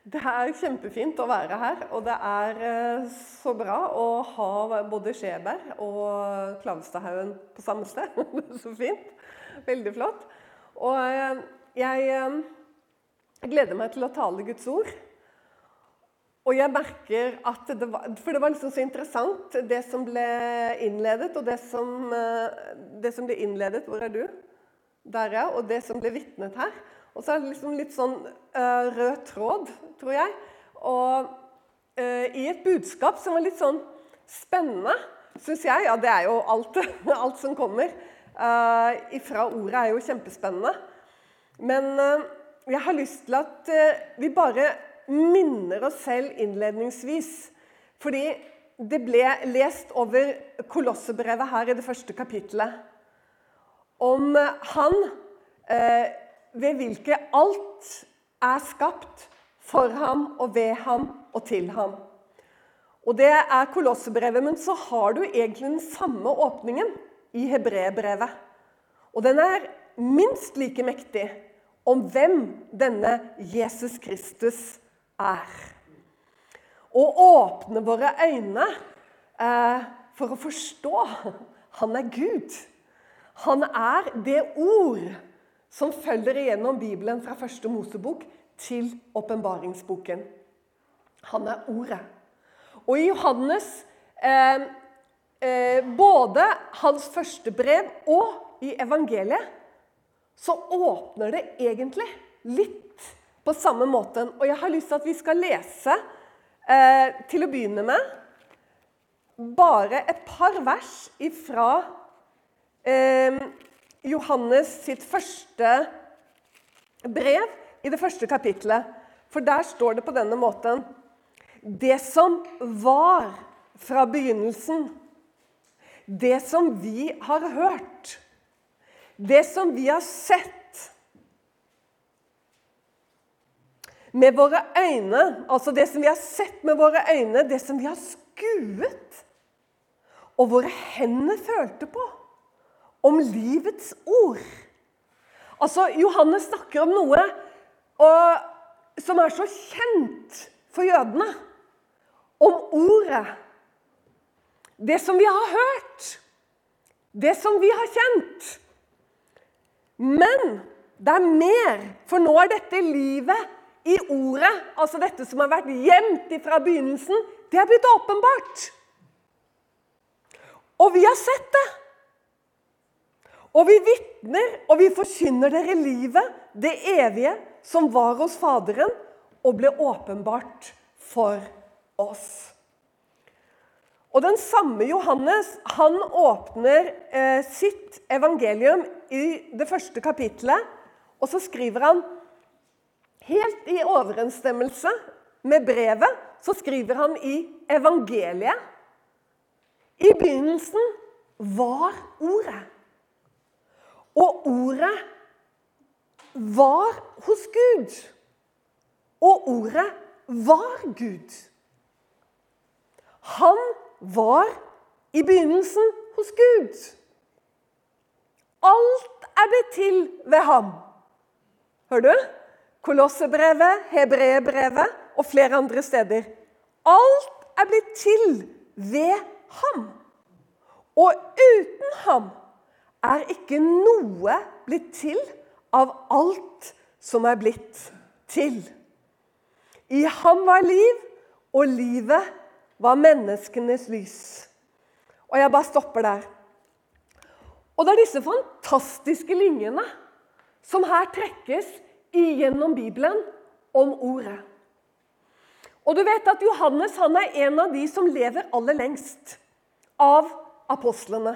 Det er kjempefint å være her, og det er eh, så bra å ha både Skjeberg og Klavstadhaugen på samme sted. så fint. Veldig flott. Og eh, jeg eh, gleder meg til å tale Guds ord. Og jeg merker at det var, For det var liksom så interessant, det som ble innledet, og det som, det som ble innledet Hvor er du? Der, ja. Og det som ble vitnet her. Og så er det liksom litt sånn uh, rød tråd, tror jeg. Og uh, i et budskap som var litt sånn spennende, syns jeg. Ja, det er jo alt, alt som kommer uh, ifra ordet, er jo kjempespennende. Men jeg har lyst til at vi bare minner oss selv innledningsvis. Fordi det ble lest over Kolossebrevet her i det første kapitlet Om han ved hvilke alt er skapt for ham og ved ham og til ham. Og Det er Kolossebrevet, men så har du egentlig den samme åpningen i Hebreerbrevet. Og den er minst like mektig om hvem denne Jesus Kristus er. Å åpne våre øyne eh, for å forstå han er Gud. Han er det ord som følger igjennom Bibelen fra første Mosebok til åpenbaringsboken. Han er Ordet. Og i Johannes eh, eh, Både hans første brev og i evangeliet så åpner det egentlig litt på samme måten. Og jeg har lyst til at vi skal lese eh, til å begynne med bare et par vers ifra eh, Johannes sitt første brev i det første kapitlet. For der står det på denne måten Det som var fra begynnelsen, det som vi har hørt, det som vi har sett med våre øyne, altså det som vi har sett med våre øyne, det som vi har skuet, og våre hender følte på om livets ord. Altså, Johannes snakker om noe og, som er så kjent for jødene. Om ordet. Det som vi har hørt. Det som vi har kjent. Men det er mer, for nå er dette livet i ordet, altså dette som har vært gjemt fra begynnelsen, det er blitt åpenbart. Og vi har sett det. Og vi vitner og vi forkynner dere livet, det evige, som var hos Faderen og ble åpenbart for oss. Og Den samme Johannes han åpner eh, sitt evangelium i det første kapittelet. Og så skriver han, helt i overensstemmelse med brevet, så skriver han i evangeliet I begynnelsen var Ordet. Og ordet var hos Gud. Og ordet var Gud. Han var i begynnelsen hos Gud. Alt er blitt til ved ham. Hører du? Kolossebrevet, Hebreerbrevet og flere andre steder. Alt er blitt til ved ham. Og uten ham er ikke noe blitt til av alt som er blitt til. I ham var liv, og livet var menneskenes lys. Og jeg bare stopper der. Og det er disse fantastiske linjene som her trekkes igjennom Bibelen om ordet. Og du vet at Johannes han er en av de som lever aller lengst av apostlene.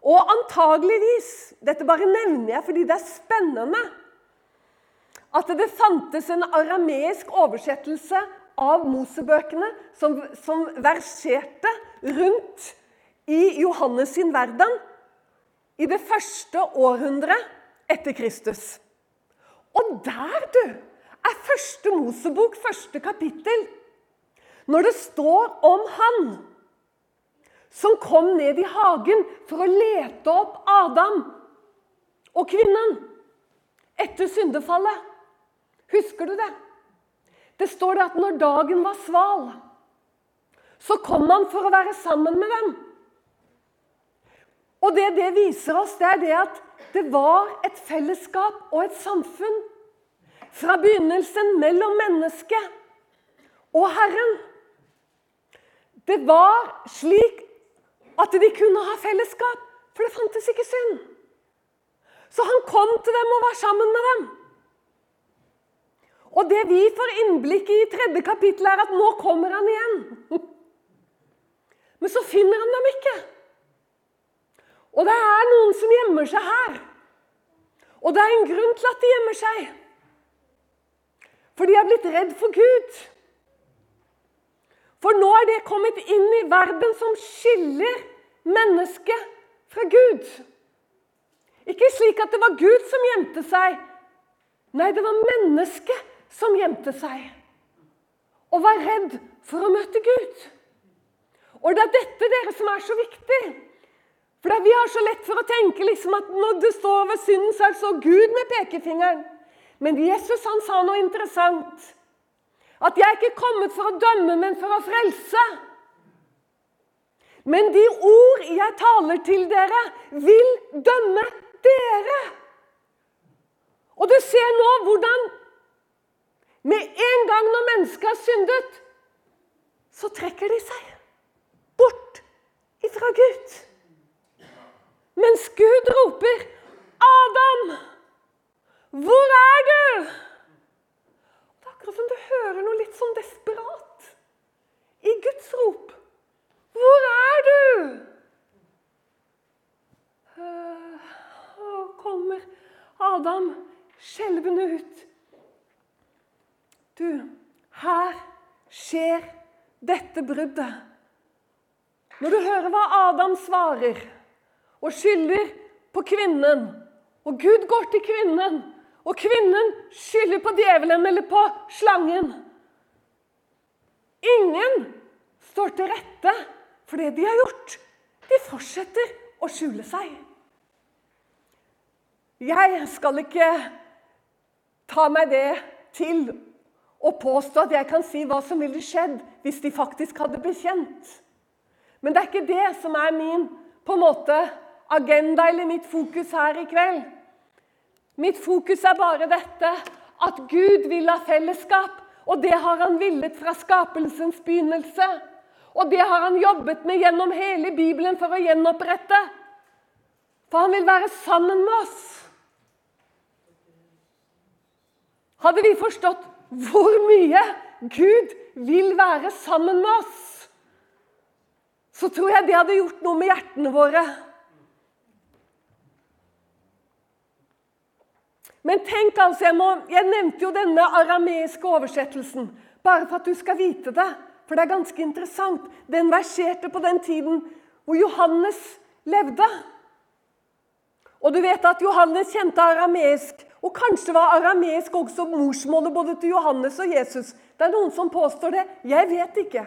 Og antageligvis Dette bare nevner jeg fordi det er spennende. At det fantes en arameisk oversettelse av Mosebøkene som, som verserte rundt i Johannes sin verden i det første århundret etter Kristus. Og der, du, er første Mosebok, første kapittel. Når det står om han som kom ned i hagen for å lete opp Adam og kvinnen etter syndefallet. Husker du det? Det står det at når dagen var sval, så kom han for å være sammen med dem. Og det det viser oss, det er det at det var et fellesskap og et samfunn fra begynnelsen mellom mennesket og Herren. Det var slik at de kunne ha fellesskap, for det fantes ikke synd. Så han kom til dem og var sammen med dem. Og det vi får innblikk i i tredje kapittel, er at nå kommer han igjen. Men så finner han dem ikke. Og det er noen som gjemmer seg her. Og det er en grunn til at de gjemmer seg. For de er blitt redd for Gud. For nå er det kommet inn i verden som skiller mennesket fra Gud. Ikke slik at det var Gud som gjemte seg. Nei, det var mennesket som gjemte seg og var redd for å møte Gud. Og det er dette dere som er så viktig. For Vi har så lett for å tenke liksom at når det står over synden, så er det så Gud med pekefingeren. Men Jesus han sa noe interessant. At jeg ikke er kommet for å dømme, men for å frelse. Men de ord jeg taler til dere, vil dømme dere. Og du ser nå hvordan med en gang når mennesket har syndet, så trekker de seg bort ifra Gud. Mens Gud roper, 'Adam, hvor er du?' Akkurat som du hører noe litt sånn desperat i Guds rop. Hvor er du? Og kommer Adam skjelvende ut. Du, her skjer dette bruddet. Når du hører hva Adam svarer og skylder på kvinnen, og Gud går til kvinnen og kvinnen skylder på djevelen eller på slangen. Ingen står til rette for det de har gjort. De fortsetter å skjule seg. Jeg skal ikke ta meg det til å påstå at jeg kan si hva som ville skjedd hvis de faktisk hadde bekjent. Men det er ikke det som er min på en måte, agenda eller mitt fokus her i kveld. Mitt fokus er bare dette at Gud vil ha fellesskap. Og det har han villet fra skapelsens begynnelse. Og det har han jobbet med gjennom hele Bibelen for å gjenopprette. For han vil være sammen med oss. Hadde vi forstått hvor mye Gud vil være sammen med oss, så tror jeg det hadde gjort noe med hjertene våre. Men tenk altså, jeg, må, jeg nevnte jo denne arameiske oversettelsen bare for at du skal vite det. For det er ganske interessant. Den verserte på den tiden hvor Johannes levde. Og du vet at Johannes kjente arameisk, og kanskje var arameisk også morsmålet både til Johannes og Jesus. Det er noen som påstår det. Jeg vet ikke.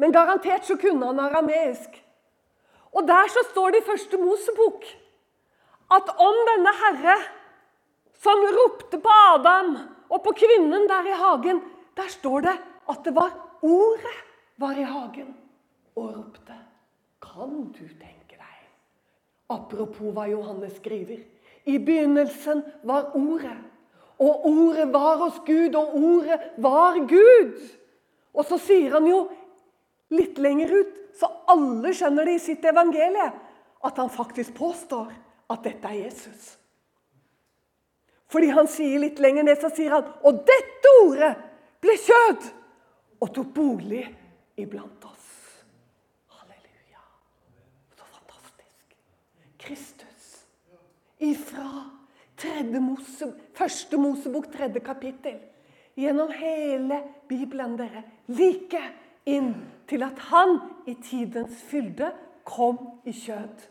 Men garantert så kunne han arameisk. Og der så står det i første Mosebok at om denne Herre som ropte på Adam og på kvinnen der i hagen. Der står det at det var ordet var i hagen og ropte. Kan du tenke deg? Apropos hva Johannes skriver. I begynnelsen var ordet. Og ordet var hos Gud, og ordet var Gud. Og så sier han jo litt lenger ut, så alle skjønner det i sitt evangelie, at han faktisk påstår at dette er Jesus. Fordi han sier litt lenger ned, så sier han Og dette ordet ble kjød og tok bolig iblant oss. Halleluja. Så fantastisk. Kristus ifra tredje Mose, første Mosebok, tredje kapittel, gjennom hele Bibelen, dere, like inn til at han i tidens fylde kom i kjød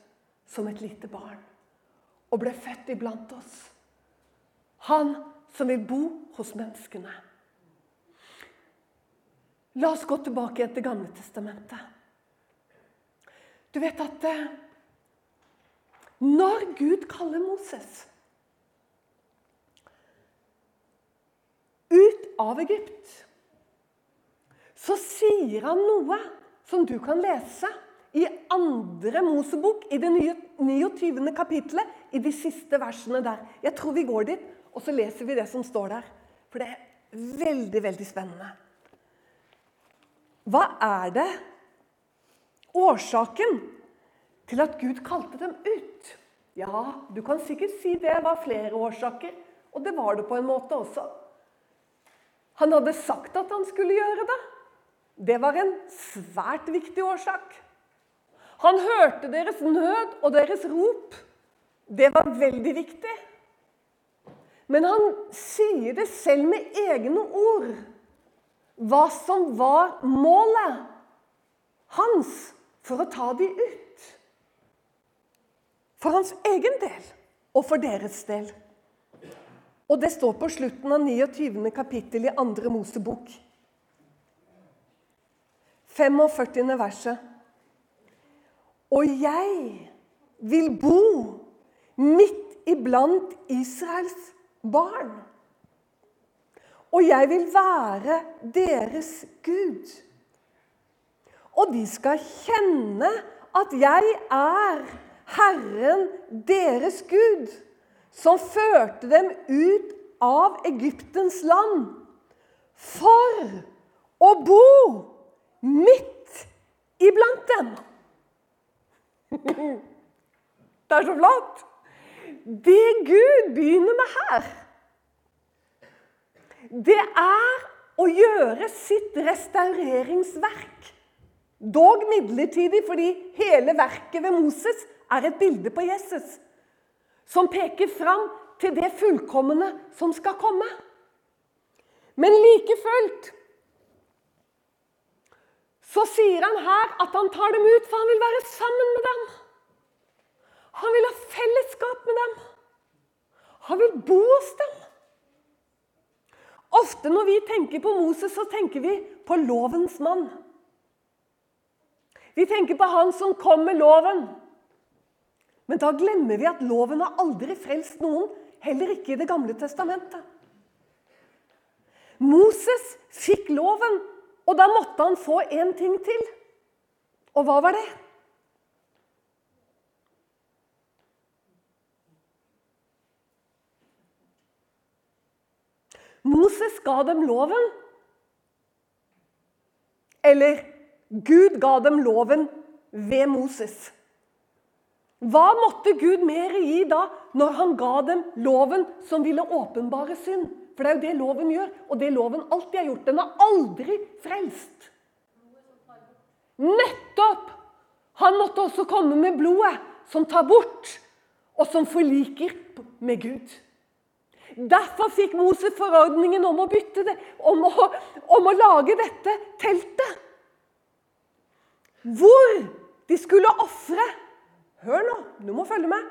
som et lite barn og ble født iblant oss. Han som vil bo hos menneskene. La oss gå tilbake til Gamle testamentet. Du vet at eh, når Gud kaller Moses ut av Egypt, så sier han noe som du kan lese i andre Mosebok, i det nye 29. kapittelet, i de siste versene der. Jeg tror vi går dit, og så leser vi det som står der. For det er veldig, veldig spennende. Hva er det årsaken til at Gud kalte dem ut? Ja, du kan sikkert si det var flere årsaker, og det var det på en måte også. Han hadde sagt at han skulle gjøre det. Det var en svært viktig årsak. Han hørte deres nød og deres rop. Det var veldig viktig. Men han sier det selv med egne ord, hva som var målet hans for å ta de ut. For hans egen del og for deres del. Og det står på slutten av 29. kapittel i andre Mosebok. 45. verset. Og jeg vil bo midt iblant Israels barn. Og jeg vil være deres Gud. Og de skal kjenne at jeg er Herren deres Gud, som førte dem ut av Egyptens land for å bo midt iblant dem. Det er så flott! Det Gud begynner med her, det er å gjøre sitt restaureringsverk. Dog midlertidig, fordi hele verket ved Moses er et bilde på Jesus. Som peker fram til det fullkomne som skal komme. Men like fullt så sier han her at han tar dem ut, for han vil være sammen med dem. Han vil ha fellesskap med dem. Han vil bo hos dem. Ofte når vi tenker på Moses, så tenker vi på lovens mann. Vi tenker på han som kom med loven. Men da glemmer vi at loven har aldri frelst noen, heller ikke i Det gamle testamentet. Moses fikk loven og da måtte han få en ting til. Og hva var det? Moses ga dem loven. Eller Gud ga dem loven ved Moses. Hva måtte Gud mer gi da, når han ga dem loven som ville åpenbare synd? For det er jo det loven gjør, og det loven alltid har gjort. Den har aldri frelst. Nettopp! Han måtte også komme med blodet, som tar bort, og som forliker med Gud. Derfor fikk Moses forordningen om å bytte det, om å, om å lage dette teltet. Hvor de skulle ofre Hør nå, du må følge med.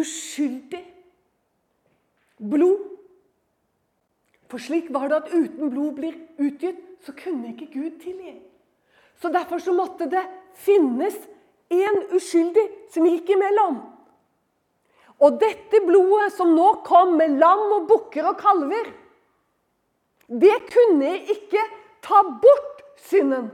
Uskyldig blod. For slik var det at uten blod blir utgitt, så kunne ikke Gud tilgi. Så Derfor så måtte det finnes en uskyldig som gikk imellom. Og dette blodet som nå kom med lam og bukker og kalver, det kunne ikke ta bort synden.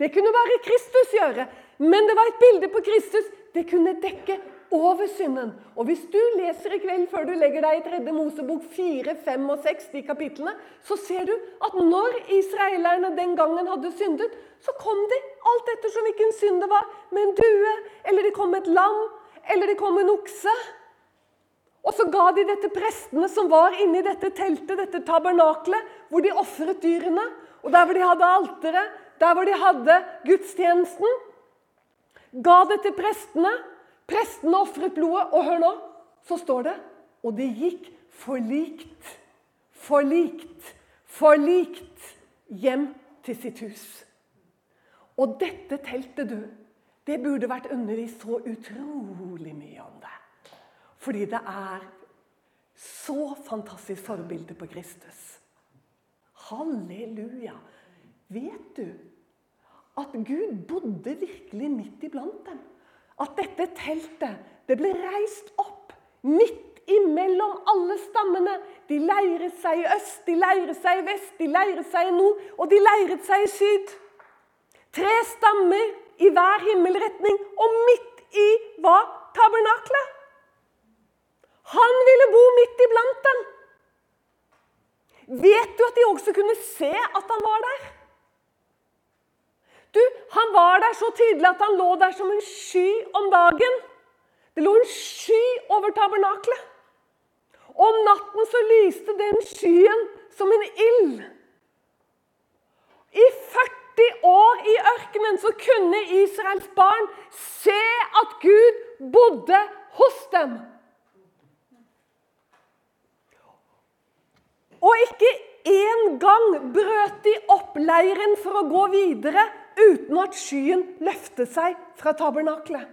Det kunne bare Kristus gjøre. Men det var et bilde på Kristus. Det kunne dekke over synden. Og Hvis du leser i kveld før du legger deg i 3. Mosebok 4, 5 og 6, de kapitlene, så ser du at når israelerne den gangen hadde syndet, så kom de alt ettersom hvilken synd det var, med en due, eller det kom et lam, eller det kom en okse. Og så ga de dette prestene som var inni dette teltet, dette tabernaklet, hvor de ofret dyrene. Og der hvor de hadde alteret, der hvor de hadde gudstjenesten, ga det til prestene. Prestene ofret blodet, og hør nå, så står det Og det gikk forlikt, forlikt, forlikt hjem til sitt hus. Og dette teltet, du, det burde vært undervist så utrolig mye om det. Fordi det er så fantastisk forbilde på Kristus. Halleluja. Vet du at Gud bodde virkelig midt iblant dem? at dette teltet det ble reist opp midt imellom alle stammene. De leiret seg i øst, de leiret seg i vest, de leiret seg i nord, og de leiret seg i syd. Tre stammer i hver himmelretning, og midt i hva? tabernaklet. Han ville bo midt iblant dem. Vet du at de også kunne se at han var der? Du, Han var der så tydelig at han lå der som en sky om dagen. Det lå en sky over tabernaklet. Om natten så lyste den skyen som en ild. I 40 år i ørkenen så kunne Israels barn se at Gud bodde hos dem. Og ikke én gang brøt de opp leiren for å gå videre uten at skyen løftet seg fra tabernaklet.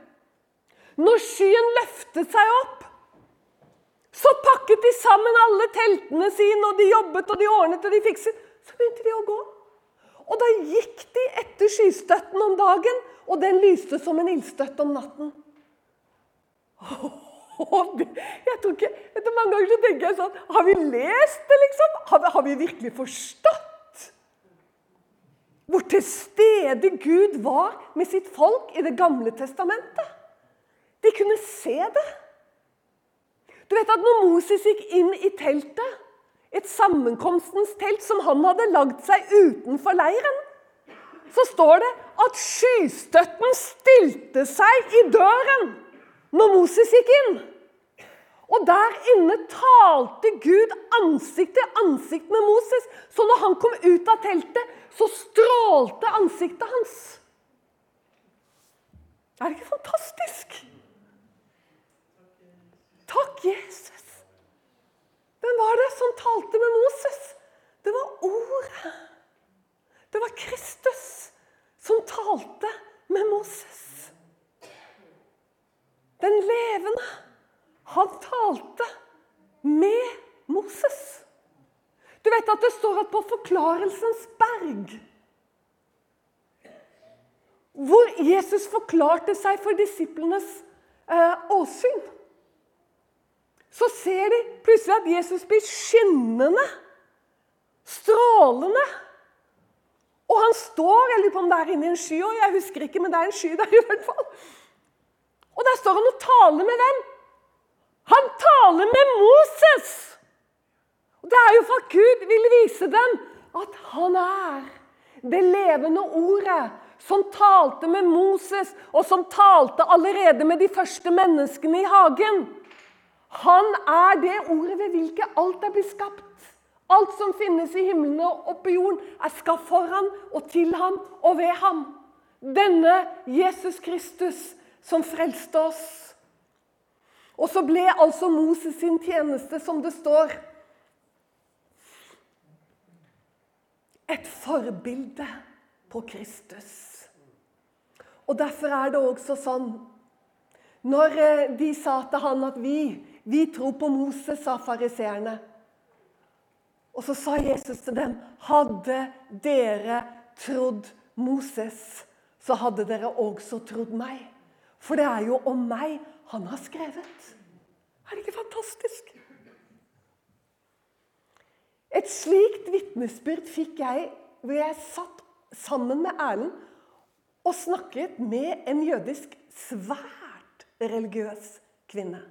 Når skyen løftet seg opp, så pakket de sammen alle teltene sine, og de jobbet og de ordnet og de fikset. Så begynte de å gå. Og da gikk de etter skystøtten om dagen, og den lyste som en ildstøtte om natten. Jeg tror ikke, etter Mange ganger så tenker jeg sånn Har vi lest det, liksom? Har har vi virkelig forstått? hvor til stede Gud var med sitt folk i Det gamle testamentet. De kunne se det. Du vet at når Moses gikk inn i teltet, et sammenkomstens telt som han hadde lagd seg utenfor leiren, så står det at skystøtten stilte seg i døren når Moses gikk inn. Og der inne talte Gud ansikt til ansikt med Moses. Så når han kom ut av teltet, så strålte ansiktet hans. Er det ikke fantastisk? Takk, Jesus. Hvem var det som talte med Moses? Det var Ordet. Det var Kristus som talte med Moses. Den levende. Han talte med Moses. Du vet at det står at på Forklarelsens berg Hvor Jesus forklarte seg for disiplenes eh, åsyn Så ser de plutselig at Jesus blir skinnende, strålende. Og han står Jeg lurer på om det er inni en sky òg. Jeg husker ikke, men det er en sky der i hvert fall. Og der står han og taler med hvem? Han taler med Moses! Og Det er jo for at Gud vil vise dem at han er det levende ordet som talte med Moses, og som talte allerede med de første menneskene i hagen. Han er det ordet ved hvilket alt er blitt skapt. Alt som finnes i himmelen og oppe jorden, er skapt for ham og til ham og ved ham. Denne Jesus Kristus som frelste oss. Og så ble altså Moses sin tjeneste, som det står, et forbilde på Kristus. Og Derfor er det også sånn Når eh, de sa til han at vi, vi tror på Moses, sa fariseerne. Og så sa Jesus til dem, hadde dere trodd Moses, så hadde dere også trodd meg. For det er jo om meg han har skrevet. Er det ikke fantastisk? Et slikt vitnesbyrd fikk jeg hvor jeg satt sammen med Erlend og snakket med en jødisk svært religiøs kvinne.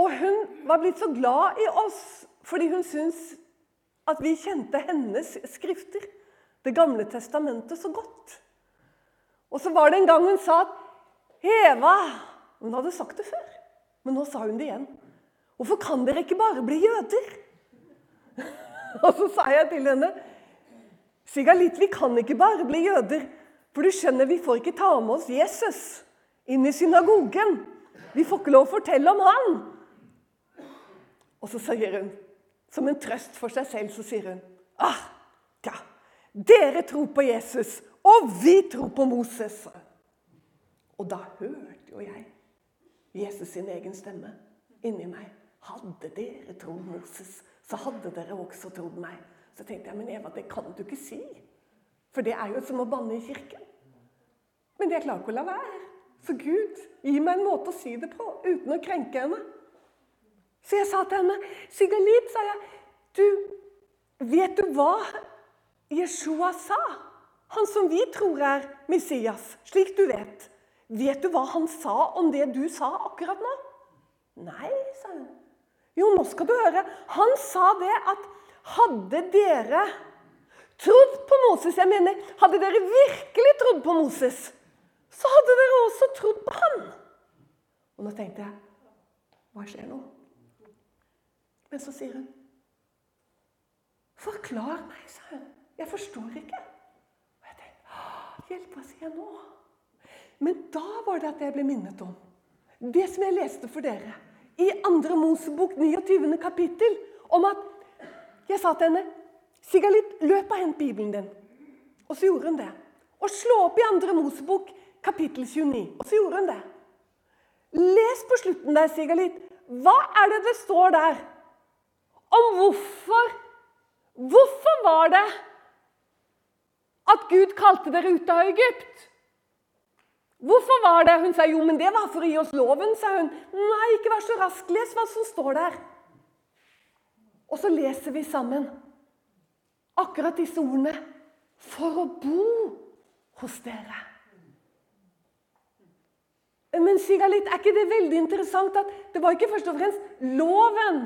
Og hun var blitt så glad i oss fordi hun syntes at vi kjente hennes skrifter, Det gamle testamentet, så godt. Og så var det en gang hun sa at Eva Hun hadde sagt det før, men nå sa hun det igjen. Hvorfor kan dere ikke bare bli jøder? Og så sa jeg til henne Sigalit, vi kan ikke bare bli jøder. For du skjønner, vi får ikke ta med oss Jesus inn i synagogen. Vi får ikke lov å fortelle om han. Og så sier hun, som en trøst for seg selv, så sier hun ah, ja, dere tror på Jesus, og vi tror på Moses. Og da hørte jo jeg Jesus sin egen stemme inni meg. Hadde dere trodd Moses, så hadde dere også trodd meg. Så tenkte jeg, men Eva, det kan du ikke si. For det er jo som å banne i kirken. Men jeg klarer ikke å la være. Så Gud, gi meg en måte å si det på uten å krenke henne. Så jeg sa til henne, 'Sigalit', sa jeg, 'du, vet du hva Jeshua sa?' Han som vi tror er Messias, slik du vet. Vet du hva han sa om det du sa akkurat nå? Nei, sa hun. Jo, nå skal du høre. Han sa det at hadde dere trodd på Moses Jeg mener, hadde dere virkelig trodd på Moses, så hadde dere også trodd på han. Og nå tenkte jeg Hva skjer nå? Men så sier hun Forklar meg, sa hun. Jeg forstår ikke. Og jeg tenkte Hjelp, hva sier jeg nå? Men da var det at jeg ble minnet om det som jeg leste for dere i 2. Mosebok 29. kapittel, om at jeg sa til henne Sigalit, løp og hent Bibelen din. Og så gjorde hun det. Og slå opp i 2. Mosebok kapittel 29. Og så gjorde hun det. Les på slutten der, Sigalit. Hva er det det står der om hvorfor Hvorfor var det at Gud kalte dere ut av Egypt? Hvorfor var det? Hun sa jo, men det var for å gi oss loven, sa hun. Nei, ikke vær så rask. Les hva som står der. Og så leser vi sammen akkurat disse ordene for å bo hos dere. Men Sigalit, er ikke det veldig interessant at det var ikke først og fremst loven?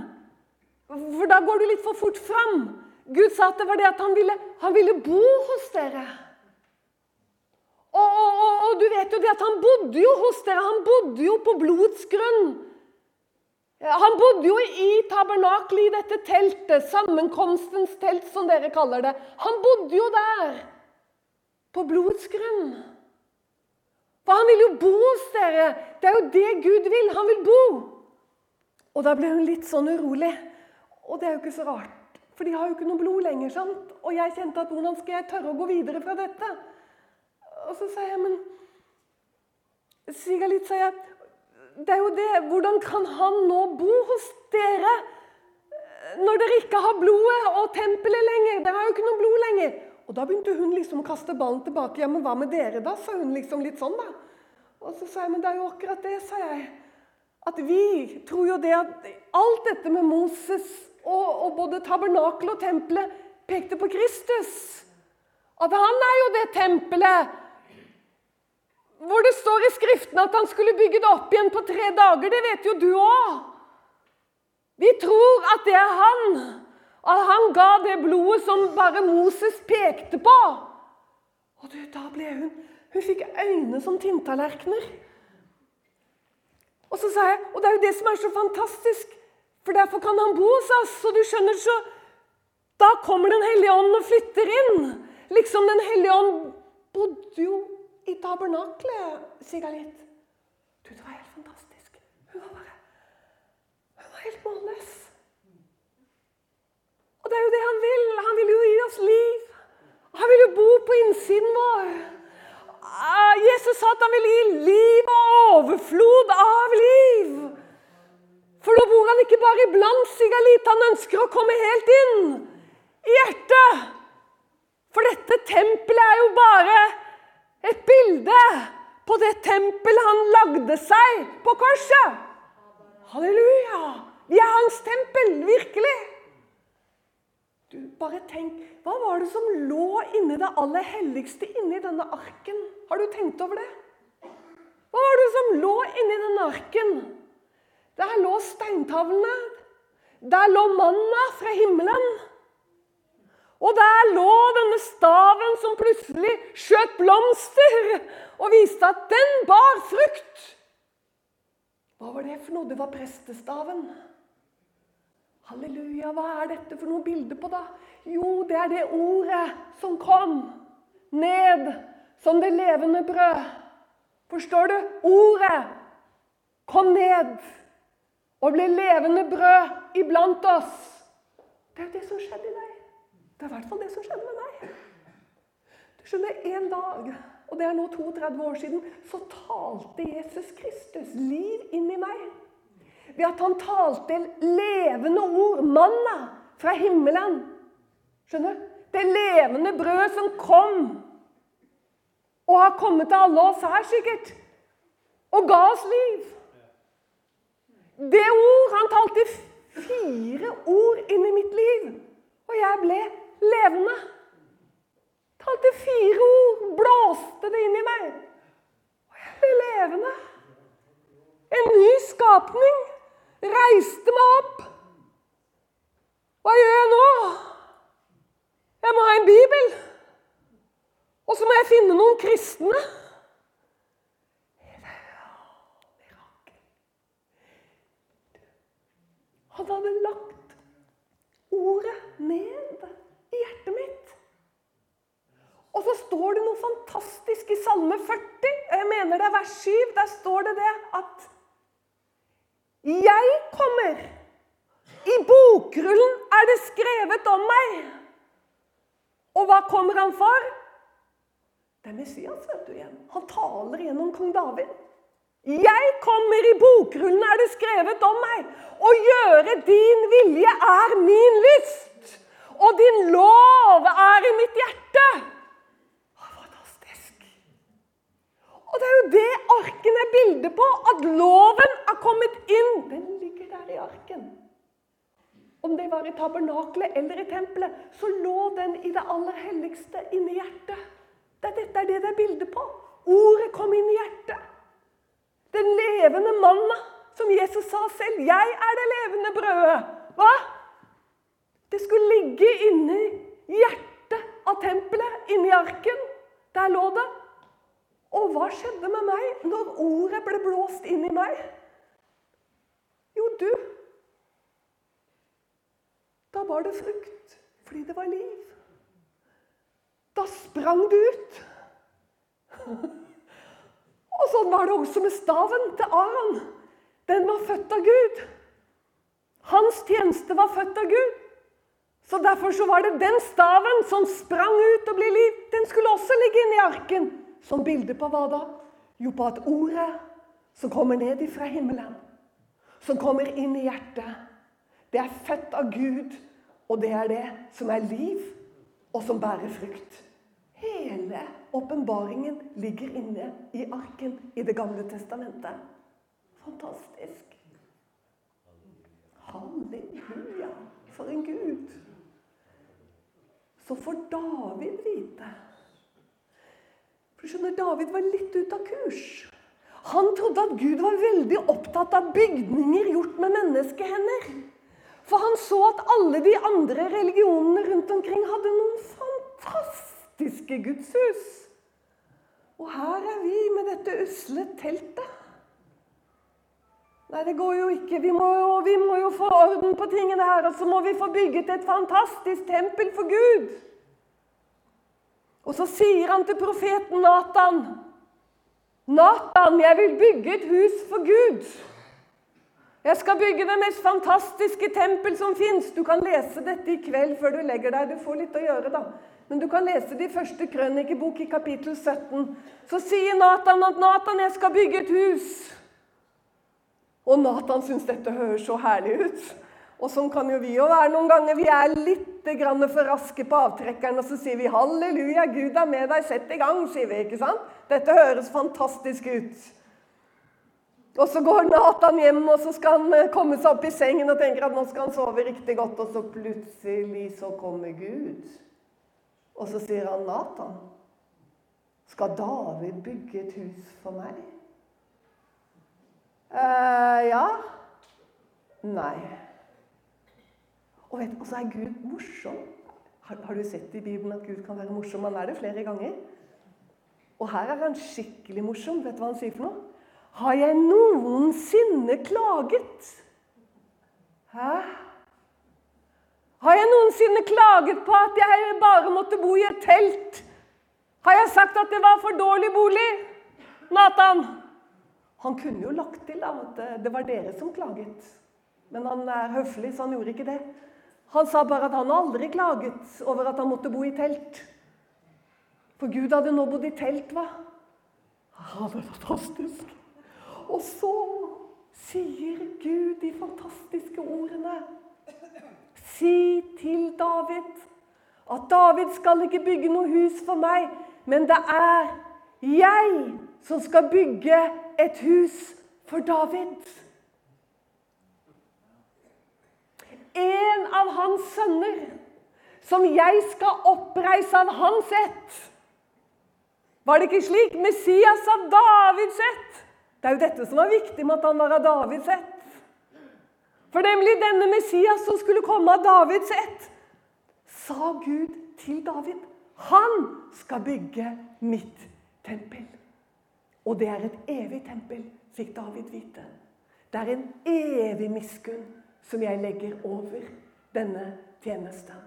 For da går du litt for fort fram. Gud sa at det var det at han ville, han ville bo hos dere. Og, og, og, og, du vet jo det at han bodde jo hos dere. Han bodde jo på blodets grunn. Han bodde jo i tabernakelet, i dette teltet, sammenkomstens telt, som dere kaller det. Han bodde jo der, på blodets grunn. For han vil jo bo hos dere. Det er jo det Gud vil. Han vil bo. Og da ble hun litt sånn urolig. Og det er jo ikke så rart, for de har jo ikke noe blod lenger. sant? Og jeg kjente at hvordan skal jeg tørre å gå videre fra dette? Og så sa jeg, men Sigalit, sa jeg det er jo det. Hvordan kan han nå bo hos dere når dere ikke har blodet og tempelet lenger? Dere har jo ikke noe blod lenger. Og da begynte hun liksom å kaste ballen tilbake. Ja, men hva med dere, da? sa hun liksom litt sånn, da. Og så sa jeg, men det er jo akkurat det, sa jeg. At vi tror jo det at alt dette med Moses og, og både tabernakel og tempelet pekte på Kristus. At han er jo det tempelet hvor det står i Skriften at han skulle bygge det opp igjen på tre dager. Det vet jo du òg. Vi tror at det er han. At han ga det blodet som bare Moses pekte på. Og du, da ble hun Hun fikk øyne som tinntallerkener. Og så sa jeg, og det er jo det som er så fantastisk, for derfor kan han bo hos oss. Og du skjønner, så Da kommer Den hellige ånd og flytter inn. Liksom Den hellige ånd bodde jo i tabernaklet, Sigalit. Du, det var helt fantastisk. Hun var bare Hun var helt målløs. Og det er jo det han vil. Han vil jo gi oss liv. Han vil jo bo på innsiden vår. Ah, Jesus sa at han vil gi liv og overflod av liv. For nå bor han ikke bare iblant, Sigalit. Han ønsker å komme helt inn i hjertet. For dette tempelet er jo bare et bilde på det tempelet han lagde seg på korset. Halleluja! Vi er hans tempel, virkelig. Du, bare tenk, Hva var det som lå inni det aller helligste inni denne arken? Har du tenkt over det? Hva var det som lå inni denne arken? Der lå steintavlene. Der lå manna fra himmelen. Og der lå denne staven som plutselig skjøt blomster og viste at den bar frukt. Hva var det for noe? Det var prestestaven. Halleluja, hva er dette for noe bilde på, da? Jo, det er det ordet som kom ned som det levende brød. Forstår du? Ordet kom ned og ble levende brød iblant oss. Det er jo det som skjedde i deg. Det er i hvert fall det som skjedde med meg. Du skjønner, En dag, og det er nå 32 år siden, så talte Jesus Kristus liv inn i meg. Ved at han talte levende ord, manna, fra himmelen. Skjønner? Det levende brødet som kom. Og har kommet til alle oss her, sikkert. og ga oss liv. Det ord Han talte fire ord inn i mitt liv, og jeg ble levende. Talte fire ord, blåste det inn i meg, og jeg ble levende. En ny skapning reiste meg opp. Hva gjør jeg nå? Jeg må ha en bibel. Og så må jeg finne noen kristne. Han hadde lagt ordet ned i hjertet mitt. Og så står det noe fantastisk i Salme 40. Jeg mener det er vers 7. Der står det det at Jeg kommer. I bokrullen er det skrevet om meg. Og hva kommer han for? Det er Messias, vet du igjen. Han taler gjennom kong David. Jeg kommer i bokrullen, er det skrevet om meg. Å gjøre din vilje er min lyst. Og din lov er i mitt hjerte. Fantastisk. Og det er jo det arken er bildet på. At loven er kommet inn. Den ligger der i arken. Om det var i tabernakelet eller i tempelet, så lå den i det aller helligste inni hjertet. Det, dette er det det er bildet på. Ordet kom inn i hjertet. Den levende manna, som Jesus sa selv. 'Jeg er det levende brødet'. Hva? Det skulle ligge inni hjertet av tempelet, inni arken. Der lå det. Og hva skjedde med meg når ordet ble blåst inn i meg? Jo, du Da var det frukt fordi det var liv. Da sprang det ut. Og sånn var det også med staven til Aron. Den var født av Gud. Hans tjeneste var født av Gud. Så Derfor så var det den staven som sprang ut og ble liv. Den skulle også ligge inni arken. Som bilde på hva da? Jo, på at ordet som kommer ned ifra himmelen, som kommer inn i hjertet, det er født av Gud, og det er det som er liv, og som bærer frukt. Hele åpenbaringen ligger inne i arken i Det gamle testamentet. Fantastisk. Halleluja, for en Gud. Så får David vite For skjønner, David var litt ute av kurs. Han trodde at Gud var veldig opptatt av bygninger gjort med menneskehender. For han så at alle de andre religionene rundt omkring hadde noen fantastiske praktiske gudshus. Og her er vi med dette usle teltet. Nei, det går jo ikke. Vi må jo, vi må jo få orden på tingene her. Og så må vi få bygget et fantastisk tempel for Gud. Og så sier han til profeten Natan Natan, jeg vil bygge et hus for Gud. Jeg skal bygge det mest fantastiske tempel som fins. Du kan lese dette i kveld før du legger deg. Du får litt å gjøre, da. Men du kan lese det i første krønikebok i kapittel 17. Så sier Nathan at 'Nathan, jeg skal bygge et hus'. Og Nathan syns dette høres så herlig ut. Og sånn kan jo vi jo være noen ganger. Vi er litt for raske på avtrekkeren, og så sier vi 'Halleluja, Gud er med deg, sett i gang', sier vi. ikke sant? Dette høres fantastisk ut. Og så går Nathan hjem, og så skal han eh, komme seg opp i sengen og tenker at nå skal han sove riktig godt, og så plutselig så kommer Gud. Og så sier han Nathan, skal David bygge et hus for meg? eh, ja. Nei. Og, vet, så er Gud morsom. Har, har, du sett i Bibelen at Gud kan være morsom? Han er det flere ganger. Og her er han skikkelig morsom. Vet du hva han sier for noe? Har jeg noensinne klaget? Hæ? Har jeg noensinne klaget på at jeg bare måtte bo i et telt? Har jeg sagt at det var for dårlig bolig? Nathan? Han kunne jo lagt til at det var dere som klaget. Men han er høflig, så han gjorde ikke det. Han sa bare at han aldri klaget over at han måtte bo i telt. For Gud hadde nå bodd i telt, hva? Ja, det er fantastisk. Og så sier Gud de fantastiske ordene Si til David at David skal ikke bygge noe hus for meg, men det er jeg som skal bygge et hus for David. En av hans sønner, som jeg skal oppreise av hans ett. Var det ikke slik? Messias av Davids ett. Det er jo dette som var viktig med at han var av Davids ett. For nemlig denne Messias som skulle komme av Davids ett, sa Gud til David han skal bygge mitt tempel. Og det er et evig tempel, fikk David vite. Det er en evig miskunn som jeg legger over denne tjenesten.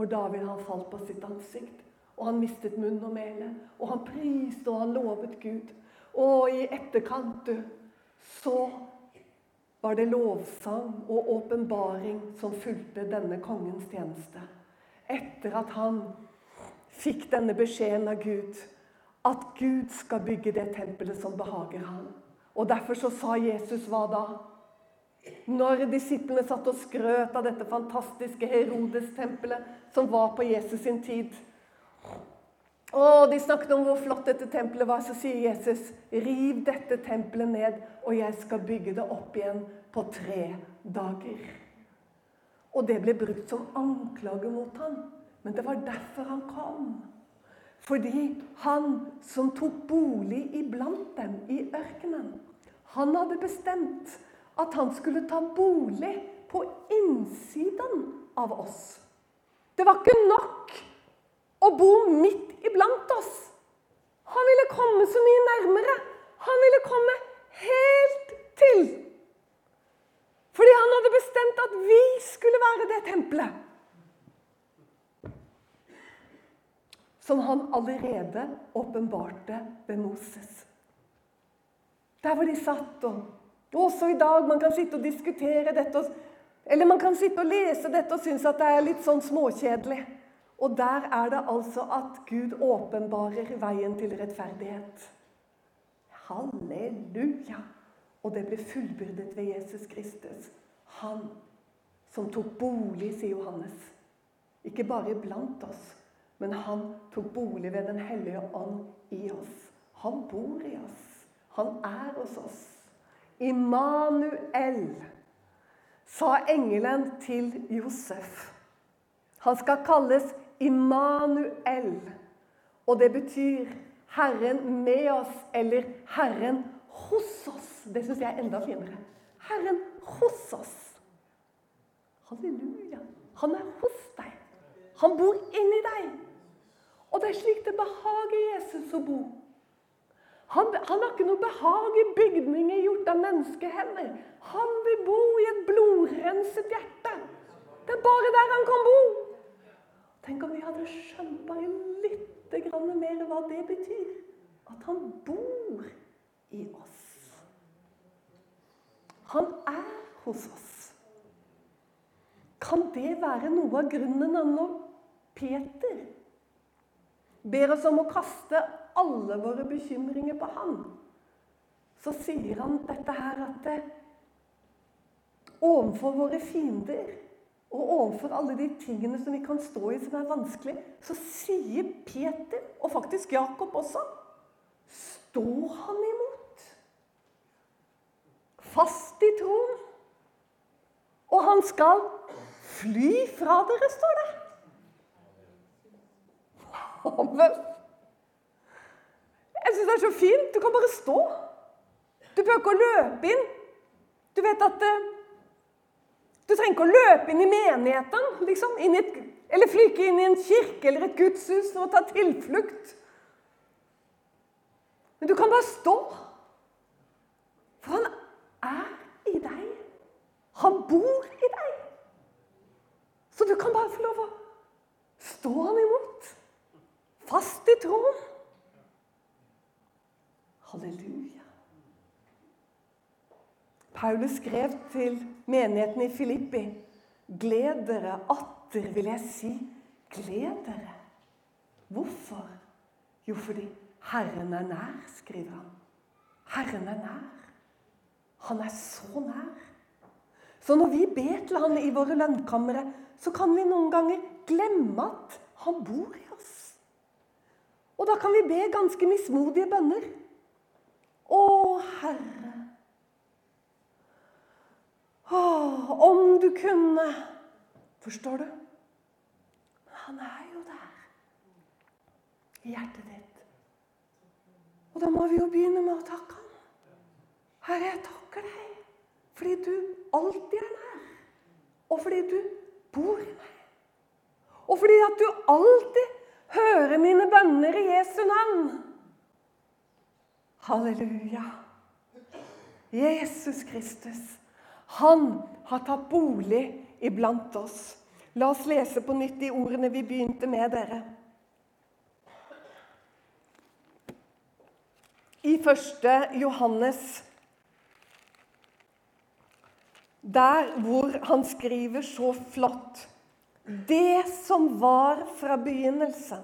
Og David han falt på sitt ansikt, og han mistet munn og mæle. Og han priste og han lovet Gud. Og i etterkant du, så var det lovsang og åpenbaring som fulgte denne kongens tjeneste. Etter at han fikk denne beskjeden av Gud at Gud skal bygge det tempelet som behager ham. Og Derfor så sa Jesus hva da? Når disiplene satt og skrøt av dette fantastiske Herodes-tempelet som var på Jesus sin tid. Og De snakket om hvor flott dette tempelet var. Så sier Jesus, 'Riv dette tempelet ned, og jeg skal bygge det opp igjen på tre dager.' Og det ble brukt som anklage mot ham. Men det var derfor han kom. Fordi han som tok bolig iblant dem i ørkenen, han hadde bestemt at han skulle ta bolig på innsiden av oss. Det var ikke nok å bo midt iblant oss. Han ville komme så mye nærmere. Han ville komme helt til. Fordi han hadde bestemt at vi skulle være det tempelet. som han allerede åpenbarte ved Moses. Der hvor de satt og Også i dag man kan sitte og diskutere dette. Eller man kan sitte og lese dette og synes at det er litt sånn småkjedelig. Og der er det altså at Gud åpenbarer veien til rettferdighet. Halleluja! Og det ble fullbyrdet ved Jesus Kristus. Han som tok bolig, sier Johannes. Ikke bare blant oss, men han tok bolig ved Den hellige ånd i oss. Han bor i oss. Han er hos oss. Immanuel, sa engelen til Josef. Han skal kalles Immanuel, og det betyr Herren med oss, eller Herren hos oss. Det syns jeg er enda finere. Herren hos oss. Halleluja. Han er hos deg. Han bor inni deg. Og det er slik det behager Jesus å bo. Han, han, har ikke noe behag i bygninger gjort av menneskehender. Han vil bo i et blodrenset hjerte. Det er bare der han kan bo. Tenk om vi hadde skjønt bare litt mer hva det betyr. At han bor i oss. Han er hos oss. Kan det være noe av grunnen når Peter ber oss om å kaste alle våre bekymringer på Han, så sier han dette her at det, overfor våre fiender og overfor alle de tingene som vi kan stå i som er vanskelig, så sier Peter, og faktisk Jakob også, stå han imot. Fast i troen. Og han skal fly fra dere, står det. Amen. Jeg syns det er så fint. Du kan bare stå. Du behøver ikke å løpe inn. Du vet at eh, Du trenger ikke å løpe inn i menigheten, liksom. Inn i et, eller flyke inn i en kirke eller et gudshus å ta tilflukt. Men du kan bare stå. For han er i deg. Han bor i deg. Så du kan bare få lov å stå han imot fast i troen. Halleluja. Paulus skrev til menigheten i Filippi Gled dere, atter vil jeg si, gled dere. Hvorfor? Jo, fordi Herren er nær, skriver han. Herren er nær. Han er så nær. Så når vi ber til han i våre lønnkamre, så kan vi noen ganger glemme at han bor i oss. Og da kan vi be ganske mismodige bønner. Å, Herre. Å, om du kunne Forstår du? Men Han er jo der i hjertet ditt. Og da må vi jo begynne med å takke ham. Herre, jeg takker deg fordi du alltid er nær. Og fordi du bor i meg. Og fordi at du alltid hører mine bønner i Jesu navn. Halleluja. Jesus Kristus, han har tatt bolig iblant oss. La oss lese på nytt de ordene vi begynte med, dere. I første Johannes, der hvor han skriver så flott Det som var fra begynnelsen,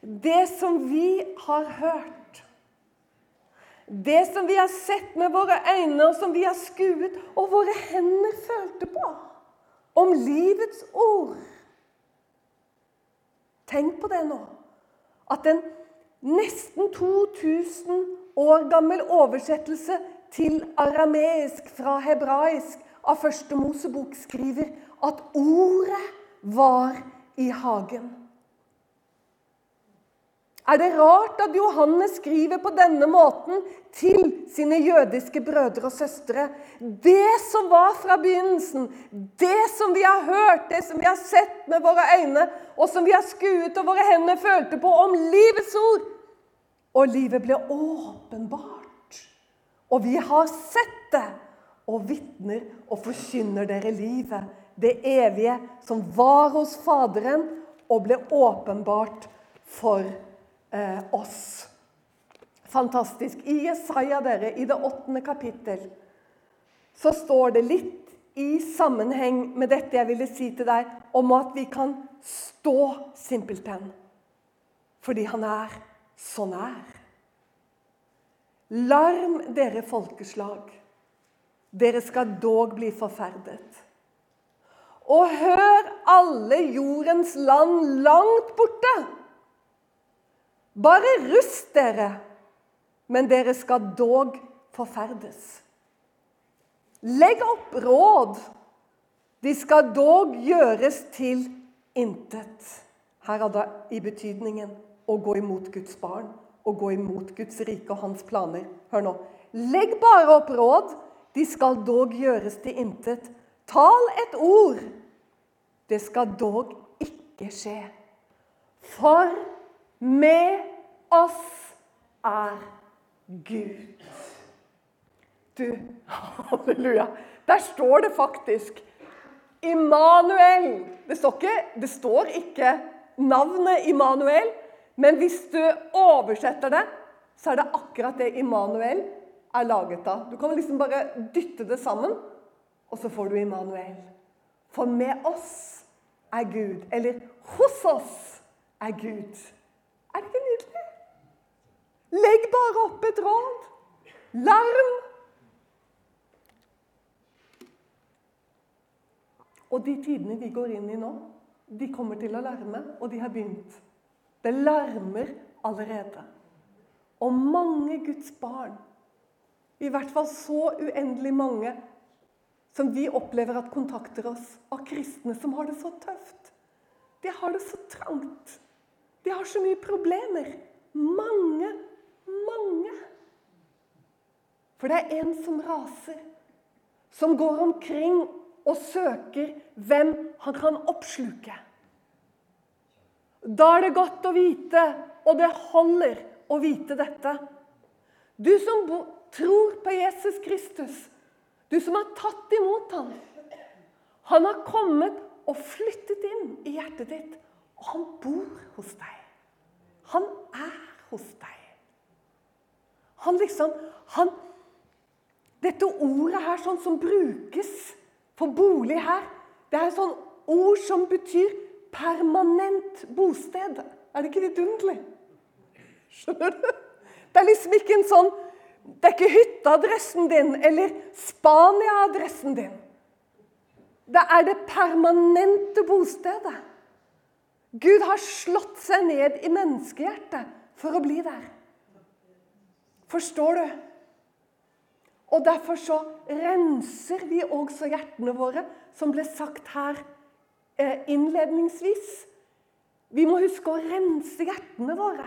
det som vi har hørt, det som vi har sett med våre øyne, og som vi har skuet, og våre hender følte på om livets ord. Tenk på det nå. At en nesten 2000 år gammel oversettelse til arameisk fra hebraisk av første Mosebok skriver at ordet var i hagen. Er det rart at Johannes skriver på denne måten til sine jødiske brødre og søstre? Det som var fra begynnelsen, det som vi har hørt, det som vi har sett med våre øyne, og som vi har skuet og våre hender følte på om livets ord. Og livet ble åpenbart. Og vi har sett det, og vitner og forkynner dere livet. Det evige som var hos Faderen og ble åpenbart for oss eh, oss. Fantastisk. I Jesaja, dere, i det åttende kapittel, så står det litt i sammenheng med dette jeg ville si til deg, om at vi kan stå simpelthen. Fordi han er så nær. Larm, dere folkeslag. Dere skal dog bli forferdet. Og hør alle jordens land langt borte. Bare rust dere, men dere skal dog forferdes. Legg opp råd, de skal dog gjøres til intet. Her er det i betydningen å gå imot Guds barn, å gå imot Guds rike og hans planer. Hør nå. Legg bare opp råd, de skal dog gjøres til intet. Tal et ord, det skal dog ikke skje. For med oss er Gud. Du, halleluja. Der står det faktisk Immanuel. Det står ikke, det står ikke navnet Immanuel, men hvis du oversetter det, så er det akkurat det Immanuel er laget av. Du kan liksom bare dytte det sammen, og så får du Immanuel. For med oss er Gud, eller hos oss er Gud. Er det ikke nydelig? Legg bare opp et råd. Larm. Og de tidene vi går inn i nå, de kommer til å larme, og de har begynt. Det larmer allerede. Og mange Guds barn, i hvert fall så uendelig mange som vi opplever at kontakter oss, av kristne som har det så tøft. De har det så trangt. De har så mye problemer. Mange, mange. For det er en som raser, som går omkring og søker hvem han kan oppsluke. Da er det godt å vite, og det holder å vite dette. Du som tror på Jesus Kristus, du som har tatt imot ham. Han har kommet og flyttet inn i hjertet ditt og han bor hos deg. Han er hos deg. Han liksom han, Dette ordet her sånn som brukes for bolig her, det er sånn ord som betyr permanent bosted. Er det ikke vidunderlig? Skjønner du? Det er liksom ikke en sånn Det er ikke hytteadressen din eller Spania-adressen din. Det er det permanente bostedet. Gud har slått seg ned i menneskehjertet for å bli der. Forstår du? Og derfor så renser vi også hjertene våre, som ble sagt her eh, innledningsvis. Vi må huske å rense hjertene våre.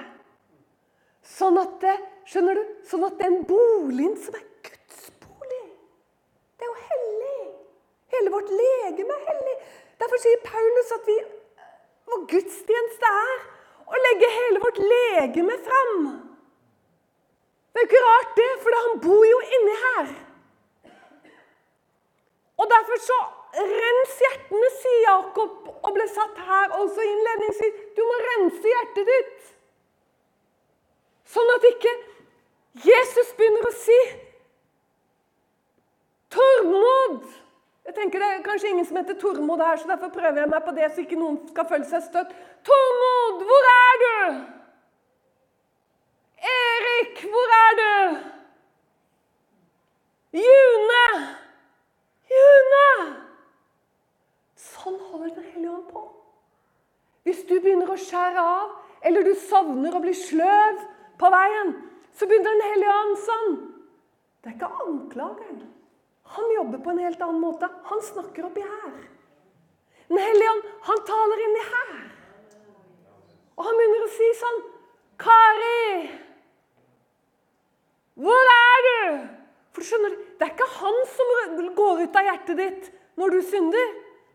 Sånn at, det, skjønner du, sånn at den boligen som er Guds bolig, det er jo hellig. Hele vårt legeme er hellig. Derfor sier Paulus at vi, vår gudstjeneste er å legge hele vårt legeme fram. Det er jo ikke rart, det, for han bor jo inni her. Og derfor så Rens hjertene, sier Jakob, og ble satt her også innledningsvis. Du må rense hjertet ditt. Sånn at ikke Jesus begynner å si Tormod! Jeg tenker Det er kanskje ingen som heter Tormod her, så derfor prøver jeg meg på det, så ikke noen skal føle seg støtt. Tormod, hvor er du? Erik, hvor er du? June! June! Sånn holder Den hellige ånd på. Hvis du begynner å skjære av, eller du sovner og blir sløv på veien, så begynner Den hellige ånd sånn. Det er ikke anklageren. Han jobber på en helt annen måte. Han snakker oppi her. Den hellige ånd, han taler inni her. Og han begynner å si sånn Kari! Hvor er du? For du skjønner, Det er ikke han som går ut av hjertet ditt når du synder.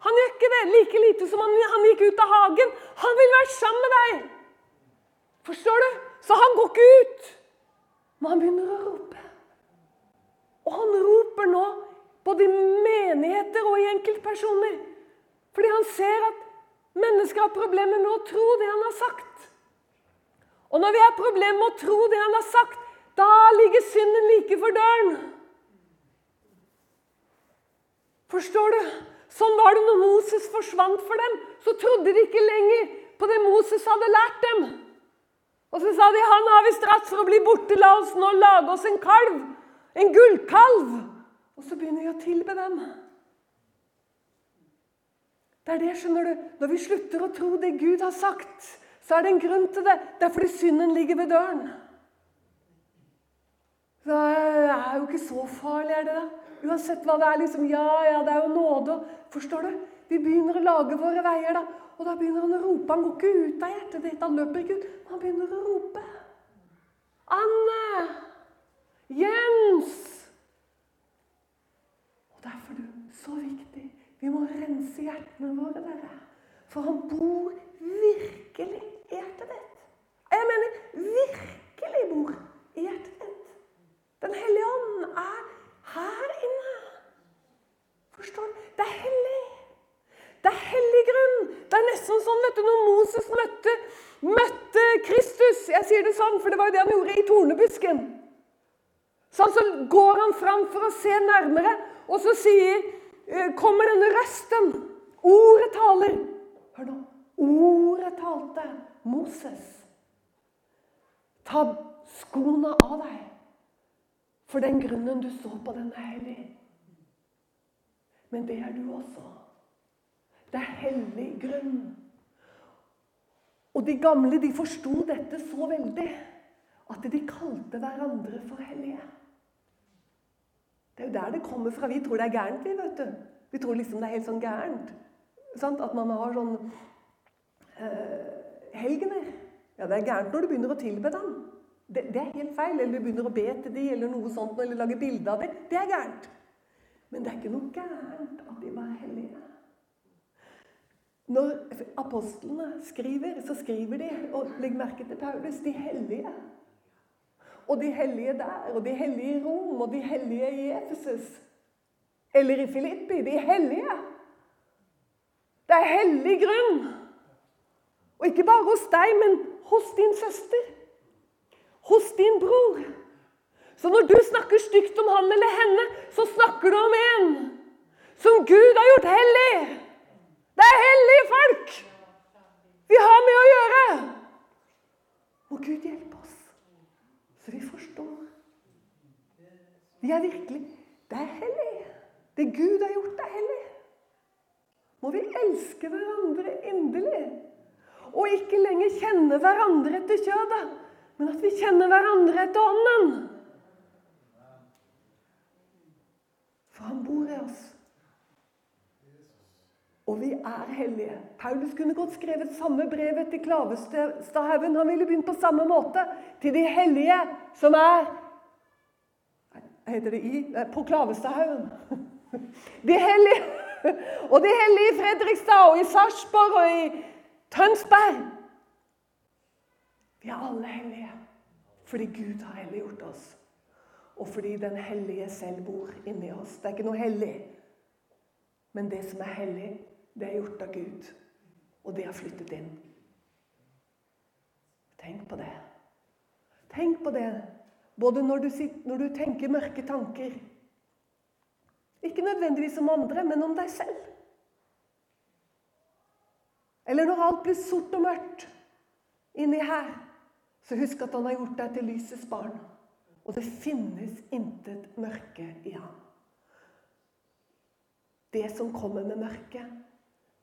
Han gjør ikke det like lite som han, han gikk ut av hagen. Han vil være sammen med deg. Forstår du? Så han går ikke ut. Men han begynner å rope. Og han roper nå både i menigheter og i enkeltpersoner. Fordi han ser at mennesker har problemer med å tro det han har sagt. Og når vi har problemer med å tro det han har sagt, da ligger synden like for døren. Forstår du? Sånn var det når Moses forsvant for dem. Så trodde de ikke lenger på det Moses hadde lært dem. Og så sa de han har vi stratt for å bli borte, la oss nå lage oss en kalv. En gullkalv. Og så begynner vi å tilbe dem. Det er det, skjønner du. Når vi slutter å tro det Gud har sagt, så er det en grunn til det. Det er fordi synden ligger ved døren. Det er jo ikke så farlig, er det da? Uansett hva det er. liksom, Ja, ja, det er jo nåde. Forstår du? Vi begynner å lage våre veier, da. Og da begynner han å rope. Han går ikke ut av hjertet ditt, han løper ikke ut. Han begynner å rope. Anne! Jens! Og derfor er det så viktig. Vi må rense hjertene våre, dere. For han bor virkelig i hjertet ditt. Jeg mener virkelig bor i hjertet ditt. Den hellige ånd er her inne. Forstår du? Det er hellig. Det er hellig grunn. Det er nesten sånn vet du, når Moses møtte, møtte Kristus Jeg sier det sånn, for det var jo det han gjorde i tornebusken. Sånn, så går han fram for å se nærmere, og så sier, eh, kommer denne røsten. Ordet taler. Hør nå. Ordet talte. Moses. Ta skoene av deg. For den grunnen du står på, den er hellig. Men det er du også. Det er hellig grunn. Og de gamle de forsto dette så veldig at de kalte hverandre for hellige. Det er jo der det kommer fra. Vi tror det er gærent, vi. vet du. Vi tror liksom det er helt sånn gærent. Sant? At man har sånn uh, helgener. Ja, det er gærent når du begynner å tilbe dem. Det, det, er helt feil. Eller du begynner å be til dem, eller noe sånt, eller lage bilde av dem. Det er gærent. Men det er ikke noe gærent at de var hellige. Når apostlene skriver, så skriver de og legg merke til Paulus de hellige. Og de hellige der, og de hellige i Rom, og de hellige i Efesus. Eller i Filippi. De hellige. Det er hellig grunn. Og ikke bare hos deg, men hos din søster. Hos din bror. Så når du snakker stygt om han eller henne, så snakker du om en som Gud har gjort hellig. Det er hellige folk vi har med å gjøre. Må Gud hjelpe oss, så vi forstår. Vi er virkelig Det er hellig. Det Gud har gjort, er hellig. Må vi elske hverandre inderlig. Og ikke lenger kjenne hverandre etter kjødet, men at vi kjenner hverandre etter Ånden. For Han bor i oss. Og vi er hellige. Paulus kunne godt skrevet samme brevet til Klavestadhaugen. Han ville begynt på samme måte. Til de hellige som er Heter det i? På Klavestadhaugen. De hellige. Og de hellige i Fredrikstad og i Sarpsborg og i Tønsberg. Vi er alle hellige fordi Gud har helliggjort oss. Og fordi Den hellige selv bor inni oss. Det er ikke noe hellig. Men det som er hellig, det er gjort av Gud. Og det har flyttet inn. Tenk på det. Tenk på det både når du, sitter, når du tenker mørke tanker. Ikke nødvendigvis om andre, men om deg selv. Eller når alt blir sort og mørkt inni her, så husk at han har gjort deg til lysets barn. Og det finnes intet mørke i ham. Det som kommer med mørket,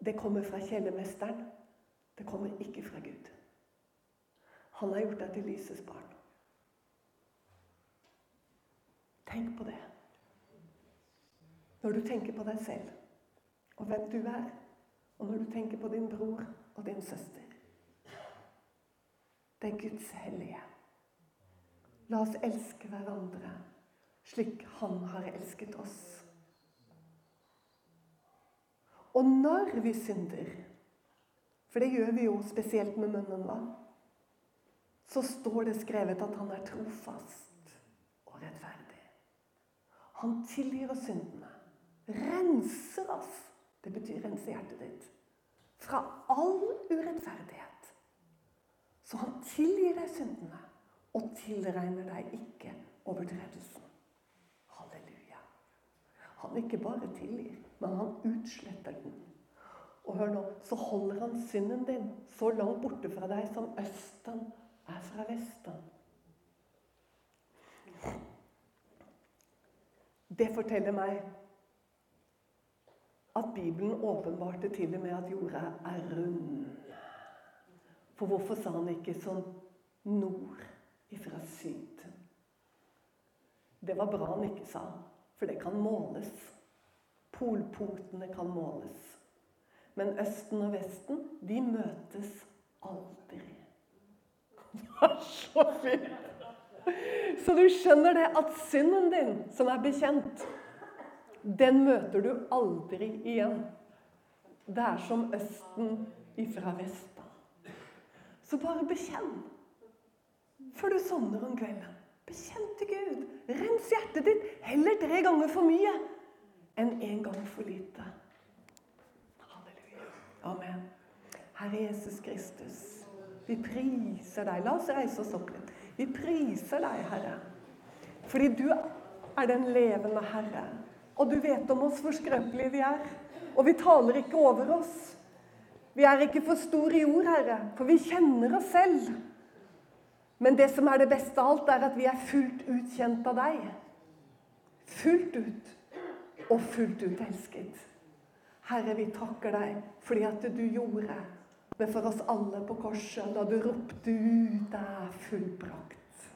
det kommer fra kjellermesteren. Det kommer ikke fra Gud. Han har gjort deg til lysets barn. Tenk på det. Når du tenker på deg selv og hvem du er, og når du tenker på din bror og din søster. Det er Guds hellige. La oss elske hverandre slik Han har elsket oss. Og når vi synder, for det gjør vi jo spesielt med munnen, da, så står det skrevet at han er trofast og rettferdig. Han tilgir oss syndene, renser oss. Det betyr rense hjertet ditt. Fra all urettferdighet. Så han tilgir deg syndene og tilregner deg ikke overtredelsen. Halleluja. Han ikke bare tilgir, men han utsletter den. Og hør nå, så holder han synden din så langt borte fra deg som østen er fra vesten. Det forteller meg at Bibelen åpenbarte til og med at jorda er rund. For hvorfor sa han ikke som nord ifra syd? Det var bra han ikke sa, for det kan måles. Polpunktene kan måles. Men Østen og Vesten, de møtes aldri. Det er så fint! Så du skjønner det at synden din, som er bekjent, den møter du aldri igjen. Det er som Østen ifra Vesten. Så bare bekjenn før du sovner om kvelden. Bekjenn til Gud. Rens hjertet ditt heller tre ganger for mye enn en gang for lite. Halleluja. Amen. Herre Jesus Kristus, vi priser deg. La oss reise oss opp litt. Vi priser deg, Herre, fordi du er den levende Herre. Og du vet om oss hvor skrøpelige vi er. Og vi taler ikke over oss. Vi er ikke for store i ord, Herre, for vi kjenner oss selv. Men det som er det beste av alt, er at vi er fullt ut kjent av deg. Fullt ut. Og fullt ut elsket. Herre, vi takker deg fordi at du gjorde det for oss alle på korset da du ropte ut er fullbrakt'.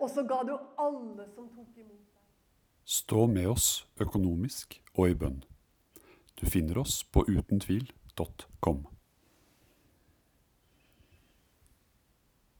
Og så ga du alle som tok imot deg. Stå med oss økonomisk og i bønn. Du finner oss på utentvil.com.